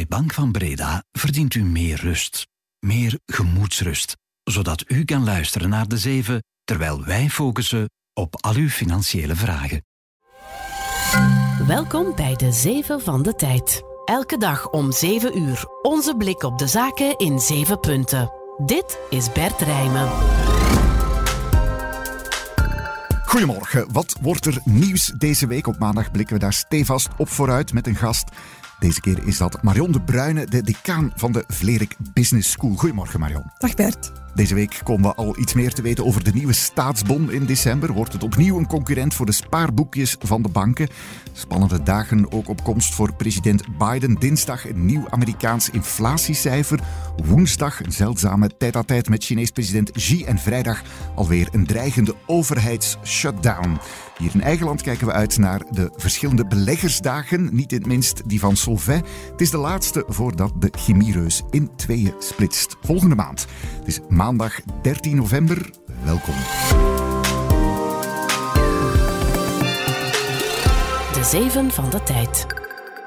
Bij Bank van Breda verdient u meer rust, meer gemoedsrust, zodat u kan luisteren naar de zeven terwijl wij focussen op al uw financiële vragen. Welkom bij de Zeven van de Tijd. Elke dag om 7 uur onze blik op de zaken in 7 punten. Dit is Bert Rijmen. Goedemorgen. Wat wordt er nieuws deze week? Op maandag blikken we daar stevast op vooruit met een gast. Deze keer is dat Marion de Bruyne, de decaan van de Vlerik Business School. Goedemorgen Marion. Dag Bert. Deze week komen we al iets meer te weten over de nieuwe staatsbon in december. Wordt het opnieuw een concurrent voor de spaarboekjes van de banken? Spannende dagen ook op komst voor president Biden. Dinsdag een nieuw Amerikaans inflatiecijfer. Woensdag een zeldzame tijd-à-tijd met Chinees president Xi. En vrijdag alweer een dreigende overheidsshutdown. Hier in eigen land kijken we uit naar de verschillende beleggersdagen. Niet in het minst die van Solvay. Het is de laatste voordat de chemiereus in tweeën splitst. Volgende maand. Het is maandag 13 november. Welkom. De Zeven van de Tijd.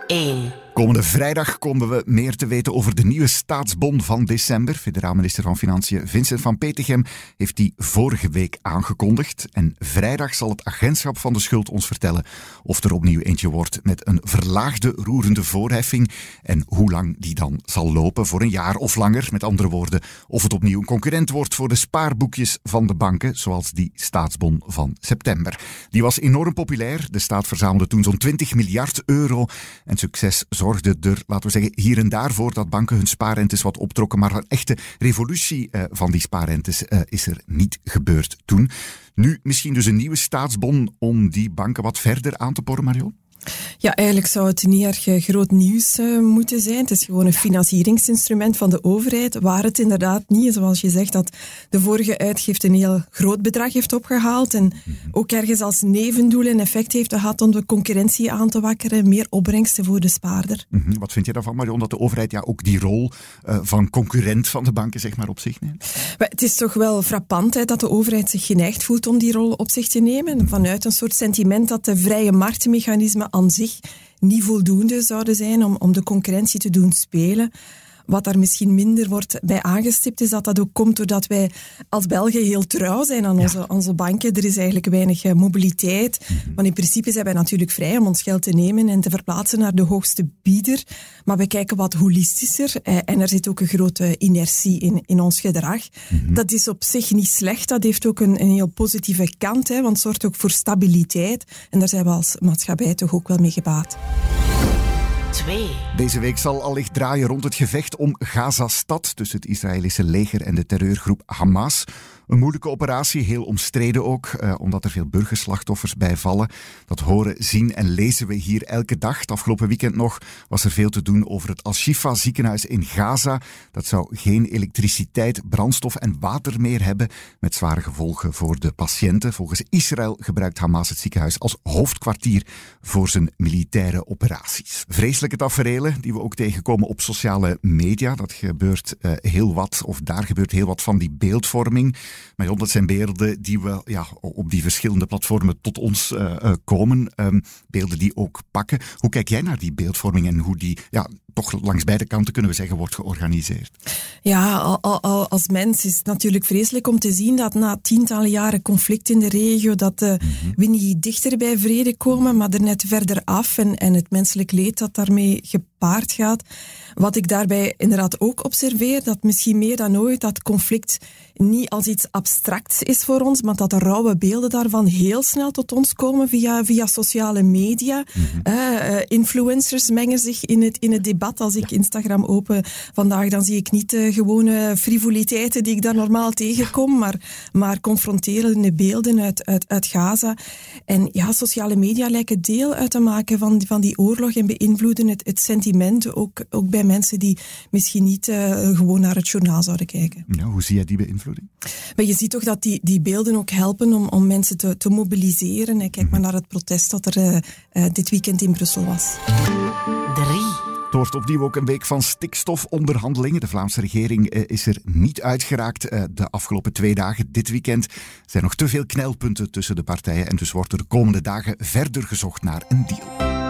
1. Komende vrijdag komen we meer te weten over de nieuwe staatsbon van december. Federaal minister van Financiën Vincent van Petegem heeft die vorige week aangekondigd. En vrijdag zal het agentschap van de schuld ons vertellen of er opnieuw eentje wordt met een verlaagde roerende voorheffing en hoe lang die dan zal lopen, voor een jaar of langer. Met andere woorden, of het opnieuw een concurrent wordt voor de spaarboekjes van de banken, zoals die staatsbon van september. Die was enorm populair. De staat verzamelde toen zo'n 20 miljard euro en succes zorgde er, laten we zeggen, hier en daar voor dat banken hun spaarrentes wat optrokken. Maar een echte revolutie uh, van die spaarrentes uh, is er niet gebeurd toen. Nu misschien dus een nieuwe staatsbon om die banken wat verder aan te porren, Marion? Ja, eigenlijk zou het niet erg eh, groot nieuws uh, moeten zijn. Het is gewoon een financieringsinstrument van de overheid, waar het inderdaad niet, zoals je zegt, dat de vorige uitgifte een heel groot bedrag heeft opgehaald en -hmm. ook ergens als nevendoel een effect heeft gehad om de concurrentie aan te wakkeren, meer opbrengsten voor de spaarder. Mm -hmm. Wat vind je daarvan, Marion, dat de overheid ja ook die rol uh, van concurrent van de banken zeg maar op zich neemt? Maar het is toch wel frappant hè, dat de overheid zich geneigd voelt om die rol op zich te nemen, vanuit een soort sentiment dat de vrije marktmechanismen aan zich niet voldoende zouden zijn om, om de concurrentie te doen spelen. Wat daar misschien minder wordt bij aangestipt, is dat dat ook komt doordat wij als Belgen heel trouw zijn aan onze, ja. onze banken. Er is eigenlijk weinig uh, mobiliteit. -hmm. Want in principe zijn wij natuurlijk vrij om ons geld te nemen en te verplaatsen naar de hoogste bieder. Maar we kijken wat holistischer uh, en er zit ook een grote inertie in, in ons gedrag. Mm -hmm. Dat is op zich niet slecht. Dat heeft ook een, een heel positieve kant, hè, want het zorgt ook voor stabiliteit. En daar zijn we als maatschappij toch ook wel mee gebaat. 2. Deze week zal allicht draaien rond het gevecht om Gaza-stad tussen het Israëlische leger en de terreurgroep Hamas. Een moeilijke operatie, heel omstreden ook, eh, omdat er veel burgerslachtoffers bij vallen. Dat horen, zien en lezen we hier elke dag. Het afgelopen weekend nog was er veel te doen over het Al-Shifa ziekenhuis in Gaza. Dat zou geen elektriciteit, brandstof en water meer hebben, met zware gevolgen voor de patiënten. Volgens Israël gebruikt Hamas het ziekenhuis als hoofdkwartier voor zijn militaire operaties. Vreselijke taferelen die we ook tegenkomen op sociale media. Dat gebeurt uh, heel wat, of daar gebeurt heel wat van die beeldvorming. Maar ja, dat zijn beelden die we ja, op die verschillende platformen tot ons uh, uh, komen. Um, beelden die ook pakken. Hoe kijk jij naar die beeldvorming en hoe die ja, toch langs beide kanten kunnen we zeggen wordt georganiseerd? Ja, al, al, als mens is het natuurlijk vreselijk om te zien dat na tientallen jaren conflict in de regio dat uh, mm-hmm. we niet dichter bij vrede komen, maar er net verder af en, en het menselijk leed dat daarmee gepaard gaat. Wat ik daarbij inderdaad ook observeer, dat misschien meer dan ooit dat conflict niet als iets abstracts is voor ons, maar dat de rauwe beelden daarvan heel snel tot ons komen via, via sociale media. Mm-hmm. Uh, influencers mengen zich in het, in het debat. Als ik Instagram open vandaag, dan zie ik niet de gewone frivoliteiten die ik daar normaal tegenkom, maar, maar confronterende beelden uit, uit, uit Gaza. En ja, sociale media lijken deel uit te maken van, van die oorlog en beïnvloeden het, het sentiment ook, ook bij mensen die misschien niet uh, gewoon naar het journaal zouden kijken. Ja, hoe zie je die beïnvloeding? Maar je ziet toch dat die, die beelden ook helpen om, om mensen te, te mobiliseren. En kijk maar naar het protest dat er uh, uh, dit weekend in Brussel was. 3. Het wordt opnieuw ook een week van stikstofonderhandelingen. De Vlaamse regering uh, is er niet uitgeraakt uh, de afgelopen twee dagen. Dit weekend zijn nog te veel knelpunten tussen de partijen en dus wordt er de komende dagen verder gezocht naar een deal.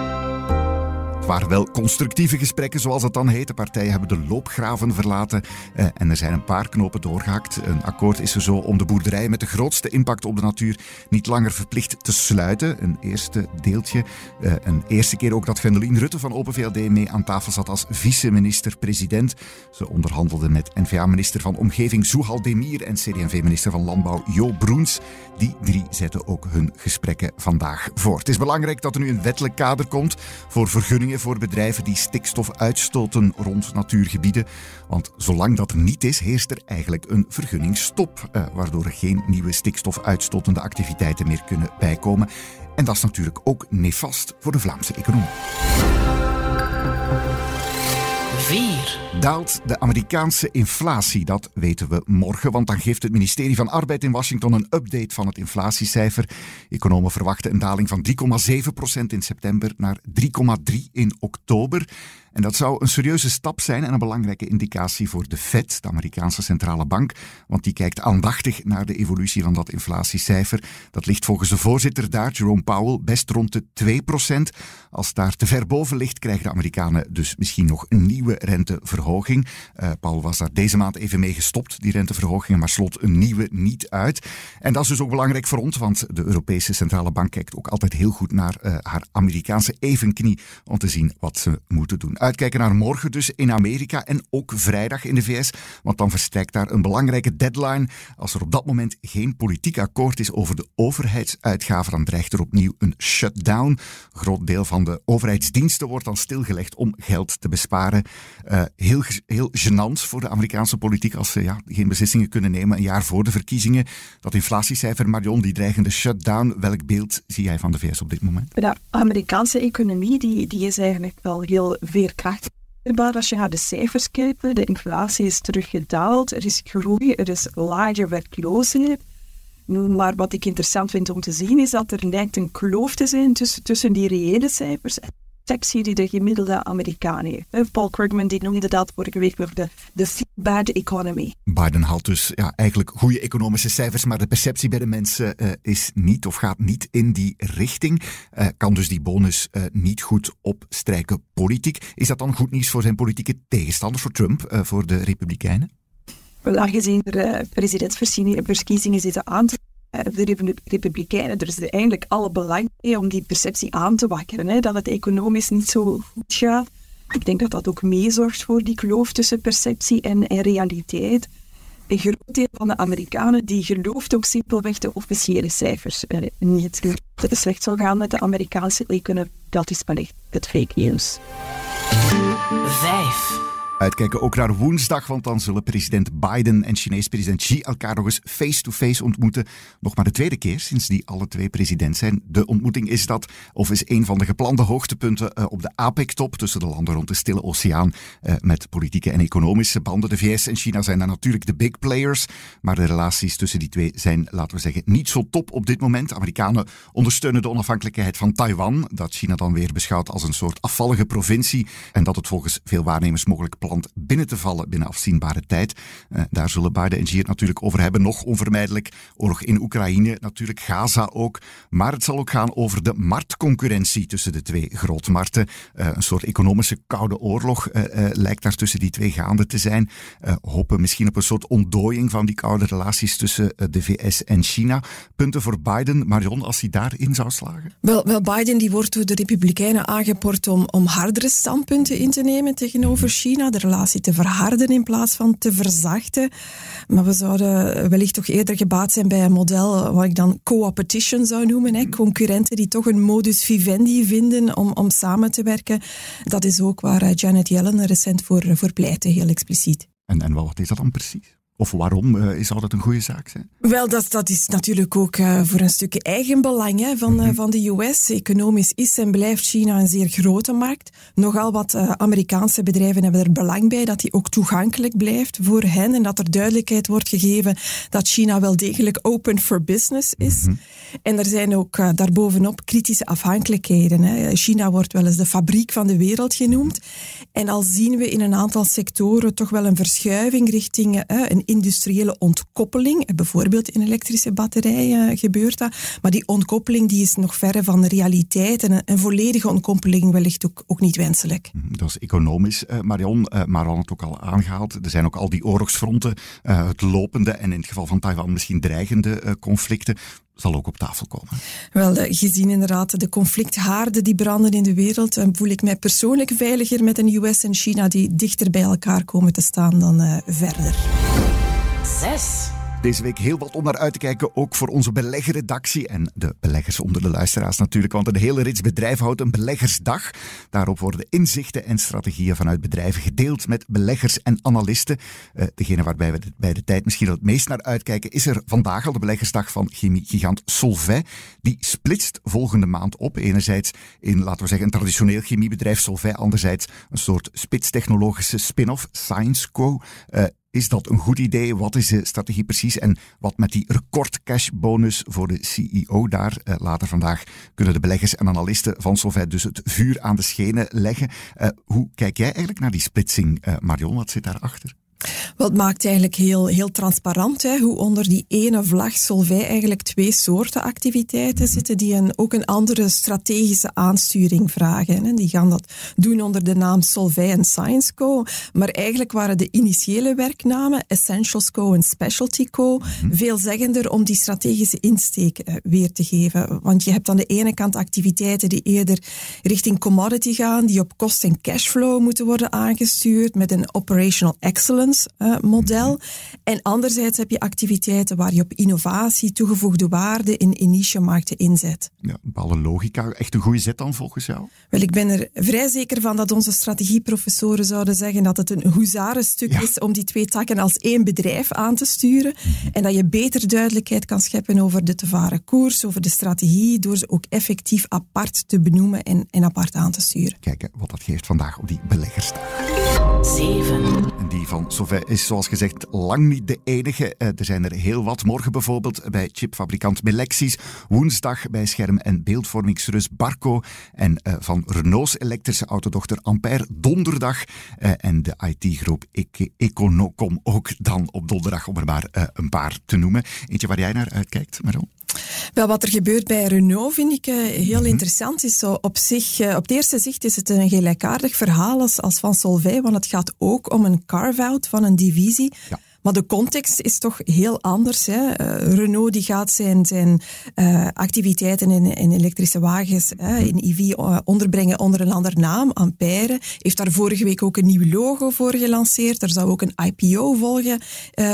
Waren wel constructieve gesprekken, zoals het dan heet. De partijen hebben de loopgraven verlaten eh, en er zijn een paar knopen doorgehakt. Een akkoord is er zo om de boerderijen met de grootste impact op de natuur niet langer verplicht te sluiten. Een eerste deeltje. Eh, een eerste keer ook dat Gwendoline Rutte van Open VLD mee aan tafel zat als vice-minister-president. Ze onderhandelde met NVA-minister van Omgeving Zuhal Demir en CD&V-minister van Landbouw Jo Broens. Die drie zetten ook hun gesprekken vandaag voor. Het is belangrijk dat er nu een wettelijk kader komt voor vergunningen voor bedrijven die stikstof uitstoten rond natuurgebieden. Want zolang dat niet is, heerst er eigenlijk een vergunningsstop, eh, waardoor er geen nieuwe stikstofuitstotende activiteiten meer kunnen bijkomen. En dat is natuurlijk ook nefast voor de Vlaamse economie. 4. Daalt de Amerikaanse inflatie? Dat weten we morgen, want dan geeft het ministerie van Arbeid in Washington een update van het inflatiecijfer. Economen verwachten een daling van 3,7% in september naar 3,3% in oktober. En dat zou een serieuze stap zijn en een belangrijke indicatie voor de Fed, de Amerikaanse centrale bank, want die kijkt aandachtig naar de evolutie van dat inflatiecijfer. Dat ligt volgens de voorzitter daar, Jerome Powell, best rond de 2%. Als daar te ver boven ligt, krijgen de Amerikanen dus misschien nog een nieuwe renteverhoging. Uh, Powell was daar deze maand even mee gestopt, die renteverhogingen, maar slot een nieuwe niet uit. En dat is dus ook belangrijk voor ons, want de Europese centrale bank kijkt ook altijd heel goed naar uh, haar Amerikaanse evenknie om te zien wat ze moeten doen. Uitkijken naar morgen dus in Amerika en ook vrijdag in de VS, want dan verstrijkt daar een belangrijke deadline. Als er op dat moment geen politiek akkoord is over de overheidsuitgaven, dan dreigt er opnieuw een shutdown. Een groot deel van de overheidsdiensten wordt dan stilgelegd om geld te besparen. Uh, heel, heel gênant voor de Amerikaanse politiek als ze ja, geen beslissingen kunnen nemen een jaar voor de verkiezingen. Dat inflatiecijfer, Marion, die dreigende shutdown, welk beeld zie jij van de VS op dit moment? De Amerikaanse economie die, die is eigenlijk wel heel als je naar de cijfers kijkt, de inflatie is teruggedaald, er is groei, er is lage werkloosheid. Maar wat ik interessant vind om te zien is dat er lijkt een kloof te zijn tussen, tussen die reële cijfers sectie die de gemiddelde Amerikaan heeft. Paul Krugman die noemde dat vorige week weer de, de bad economy. Biden haalt dus ja, eigenlijk goede economische cijfers, maar de perceptie bij de mensen uh, is niet of gaat niet in die richting. Uh, kan dus die bonus uh, niet goed opstrijken politiek. Is dat dan goed nieuws voor zijn politieke tegenstanders, voor Trump, voor de Republikeinen? Wel, aangezien er presidentsverkiezingen zitten aan te de Republikeinen, er is eigenlijk alle belang om die perceptie aan te wakkeren, hè, dat het economisch niet zo goed gaat. Ik denk dat dat ook meezorgt voor die kloof tussen perceptie en, realiteit. Een groot deel van de Amerikanen die gelooft ook simpelweg de officiële cijfers eh, niet. Dat het slecht zal gaan met de Amerikaanse economie, dat is echt het fake news. Vijf. Uitkijken ook naar woensdag, want dan zullen president Biden en Chinees president Xi elkaar nog eens face-to-face ontmoeten. Nog maar de tweede keer sinds die alle twee president zijn. De ontmoeting is dat, of is een van de geplande hoogtepunten uh, op de APEC-top tussen de landen rond de Stille Oceaan. Uh, met politieke en economische banden. De VS en China zijn daar natuurlijk de big players. Maar de relaties tussen die twee zijn, laten we zeggen, niet zo top op dit moment. Amerikanen ondersteunen de onafhankelijkheid van Taiwan. Dat China dan weer beschouwt als een soort afvallige provincie. En dat het volgens veel waarnemers mogelijk plant binnen te vallen binnen afzienbare tijd. Uh, daar zullen Biden en Xi het natuurlijk over hebben. Nog onvermijdelijk oorlog in Oekraïne, natuurlijk Gaza ook. Maar het zal ook gaan over de marktconcurrentie tussen de twee grootmarkten. Uh, een soort economische koude oorlog uh, lijkt daar tussen die twee gaande te zijn. hopen misschien op een soort ontdooiing van die koude relaties tussen de VS en China. Punten voor Biden, Marion, als hij daarin zou slagen? Wel, wel Biden die wordt door de Republikeinen aangeport om, om hardere standpunten in te nemen tegenover China. De relatie te verharden in plaats van te verzachten. Maar we zouden wellicht toch eerder gebaat zijn bij een model wat ik dan co-opetition zou noemen. Hè. Mhm. Concurrenten die toch een modus vivendi vinden om, om samen te werken. Dat is ook waar eh, Janet Yellen recent voor, voor pleitte, heel expliciet. En, en wat is dat dan precies? Of waarom uh, zou dat een goede zaak zijn? Wel, dat, dat is natuurlijk ook uh, voor een stukje eigenbelang hè, van, uh, van de US. Economisch is en blijft China een zeer grote markt. Nogal wat Amerikaanse bedrijven hebben er belang bij dat die ook toegankelijk blijft voor hen en dat er duidelijkheid wordt gegeven dat China wel degelijk open for business is. Mm -hmm. En er zijn ook daarbovenop kritische afhankelijkheden. Hè. China wordt wel eens de fabriek van de wereld genoemd. En al zien we in een aantal sectoren toch wel een verschuiving richting een industriële ontkoppeling. Bijvoorbeeld in elektrische batterijen gebeurt dat. Maar die ontkoppeling die is nog verre van de realiteit. En een, volledige ontkoppeling wellicht ook, ook niet wenselijk. Mhm, dat is economisch, Marion. maar we hadden het ook al aangehaald. Er zijn ook al die oorlogsfronten, het lopende en in het geval van Taiwan misschien dreigende conflicten zal ook op tafel komen. Wel, eh, gezien inderdaad de conflicthaarden die branden in de wereld, eh, voel ik mij persoonlijk veiliger met een US en China die dichter bij elkaar komen te staan dan uh, verder. 6. Deze week heel wat om naar uit te kijken, ook voor onze beleggerredactie en de beleggers onder de luisteraars natuurlijk. Want een hele rits bedrijven houdt een beleggersdag. Daarop worden inzichten en strategieën vanuit bedrijven gedeeld met beleggers en analisten. Uh, degene waarbij we bij de tijd misschien het meest naar uitkijken, is er vandaag al de beleggersdag van chemiegigant Solvay. Die splitst volgende maand op. Enerzijds in, laten we zeggen, een traditioneel chemiebedrijf Solvay. Anderzijds een soort spitstechnologische spin-off, ScienceCo. Uh, is dat een goed idee? Wat is de strategie precies? En wat met die record cash bonus voor de CEO daar? Uh, later vandaag kunnen de beleggers en analisten van Solvay dus het vuur aan de schenen leggen. Uh, hoe kijk jij eigenlijk naar die splitsing, uh, Marion? Wat zit daarachter? Wel, het maakt eigenlijk heel, heel transparant hè, hoe onder die ene vlag Solvay eigenlijk twee soorten activiteiten zitten die een, ook een andere strategische aansturing vragen. Hè. Die gaan dat doen onder de naam Solvay en Science Co. Maar eigenlijk waren de initiële werknamen Essentials Co en Specialty Co mhm. veelzeggender om die strategische insteek eh, weer te geven. Want je hebt aan de ene kant activiteiten die eerder richting commodity gaan, die op kost en cashflow moeten worden aangestuurd met een operational excellence model. En anderzijds heb je activiteiten waar je op innovatie, toegevoegde waarde in, in niche-markten inzet. Ja, een bepaalde logica. Echt een goede zet dan volgens jou? Wel, ik ben er vrij zeker van dat onze strategieprofessoren zouden zeggen dat het een hoezarenstuk is om die twee takken als één bedrijf aan te sturen. Mhm. En dat je beter duidelijkheid kan scheppen over de te varen koers, over de strategie, door ze ook effectief apart te benoemen en, en apart aan te sturen. Kijken wat dat geeft vandaag op die beleggers. 7. Van Solvay is zoals gezegd lang niet de enige. Eh, er zijn er heel wat. Morgen bijvoorbeeld bij chipfabrikant Melexis. Woensdag bij scherm- en beeldvormingsrus Barco. En uh, van Renault's elektrische autodochter Ampère donderdag. Uh, en de IT-groep Econocom ook dan op donderdag, om er maar een paar te noemen. Eentje waar jij naar uitkijkt, Maron? Wel, wat er gebeurt bij Renault vind ik uh, heel mhm. interessant. Is zo op, zich, uh, op het eerste zicht is het een gelijkaardig verhaal als, als van Solvay, want het gaat ook om een carve-out van een divisie. Ja. Maar de context is toch heel anders. Hè. Uh, Renault die gaat zijn, zijn uh, activiteiten in, in, elektrische wagens, in EV, uh, onderbrengen onder een ander naam, Ampère. Heeft daar vorige week ook een nieuw logo voor gelanceerd. Er zou ook een IPO volgen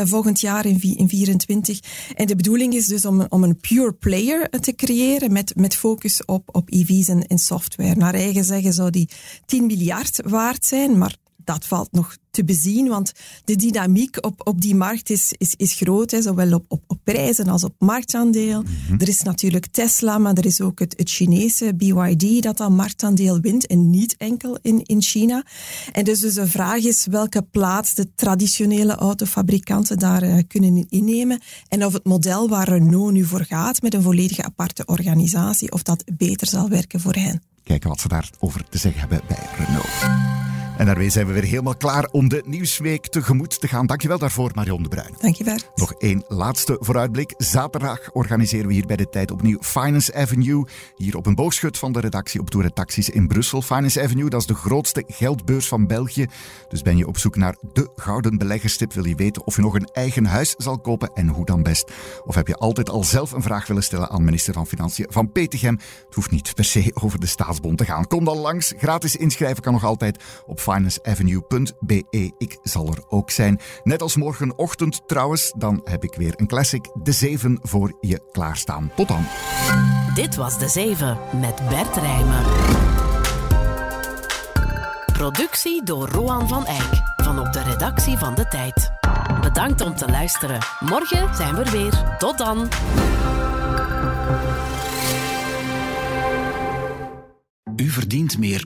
volgend jaar in 2024. En de bedoeling is dus om, om een pure player te creëren met, met focus op, op EV's en, en software. Naar eigen zeggen zou die 10 miljard waard zijn, maar dat valt nog te bezien, want de dynamiek op, op die markt is, is, is groot, hè, zowel op, op, op prijzen als op marktaandeel. Mhm. Er is natuurlijk Tesla, maar er is ook het, het Chinese BYD dat dat marktaandeel wint en niet enkel in, in China. En dus, dus de vraag is welke plaats de traditionele autofabrikanten daar uh, kunnen innemen en of het model waar Renault nu voor gaat met een volledige aparte organisatie, of dat beter zal werken voor hen. Kijken wat ze daarover te zeggen hebben bij Renault. En daarmee zijn we weer helemaal klaar om de Nieuwsweek tegemoet te gaan. Dankjewel daarvoor, Marion de Bruin. Dankjewel. Nog één laatste vooruitblik. Zaterdag organiseren we hier bij de tijd opnieuw Finance Avenue. Hier op een boogschut van de redactie op Tour Taxis in Brussel. Finance Avenue, dat is de grootste geldbeurs van België. Dus ben je op zoek naar de gouden beleggerstip, wil je weten of je nog een eigen huis zal kopen en hoe dan best. Of heb je altijd al zelf een vraag willen stellen aan minister van Financiën van Petegem? Het hoeft niet per se over de staatsbond te gaan. Kom dan langs. Gratis inschrijven kan nog altijd op financeavenue.be. Ik zal er ook zijn. Net als morgenochtend trouwens, dan heb ik weer een classic, De Zeven, voor je klaarstaan. Tot dan. Dit was De Zeven met Bert Rijmen. Productie door Roan van Eyck van op de redactie van De Tijd. Bedankt om te luisteren. Morgen zijn we er weer. Tot dan. U verdient meer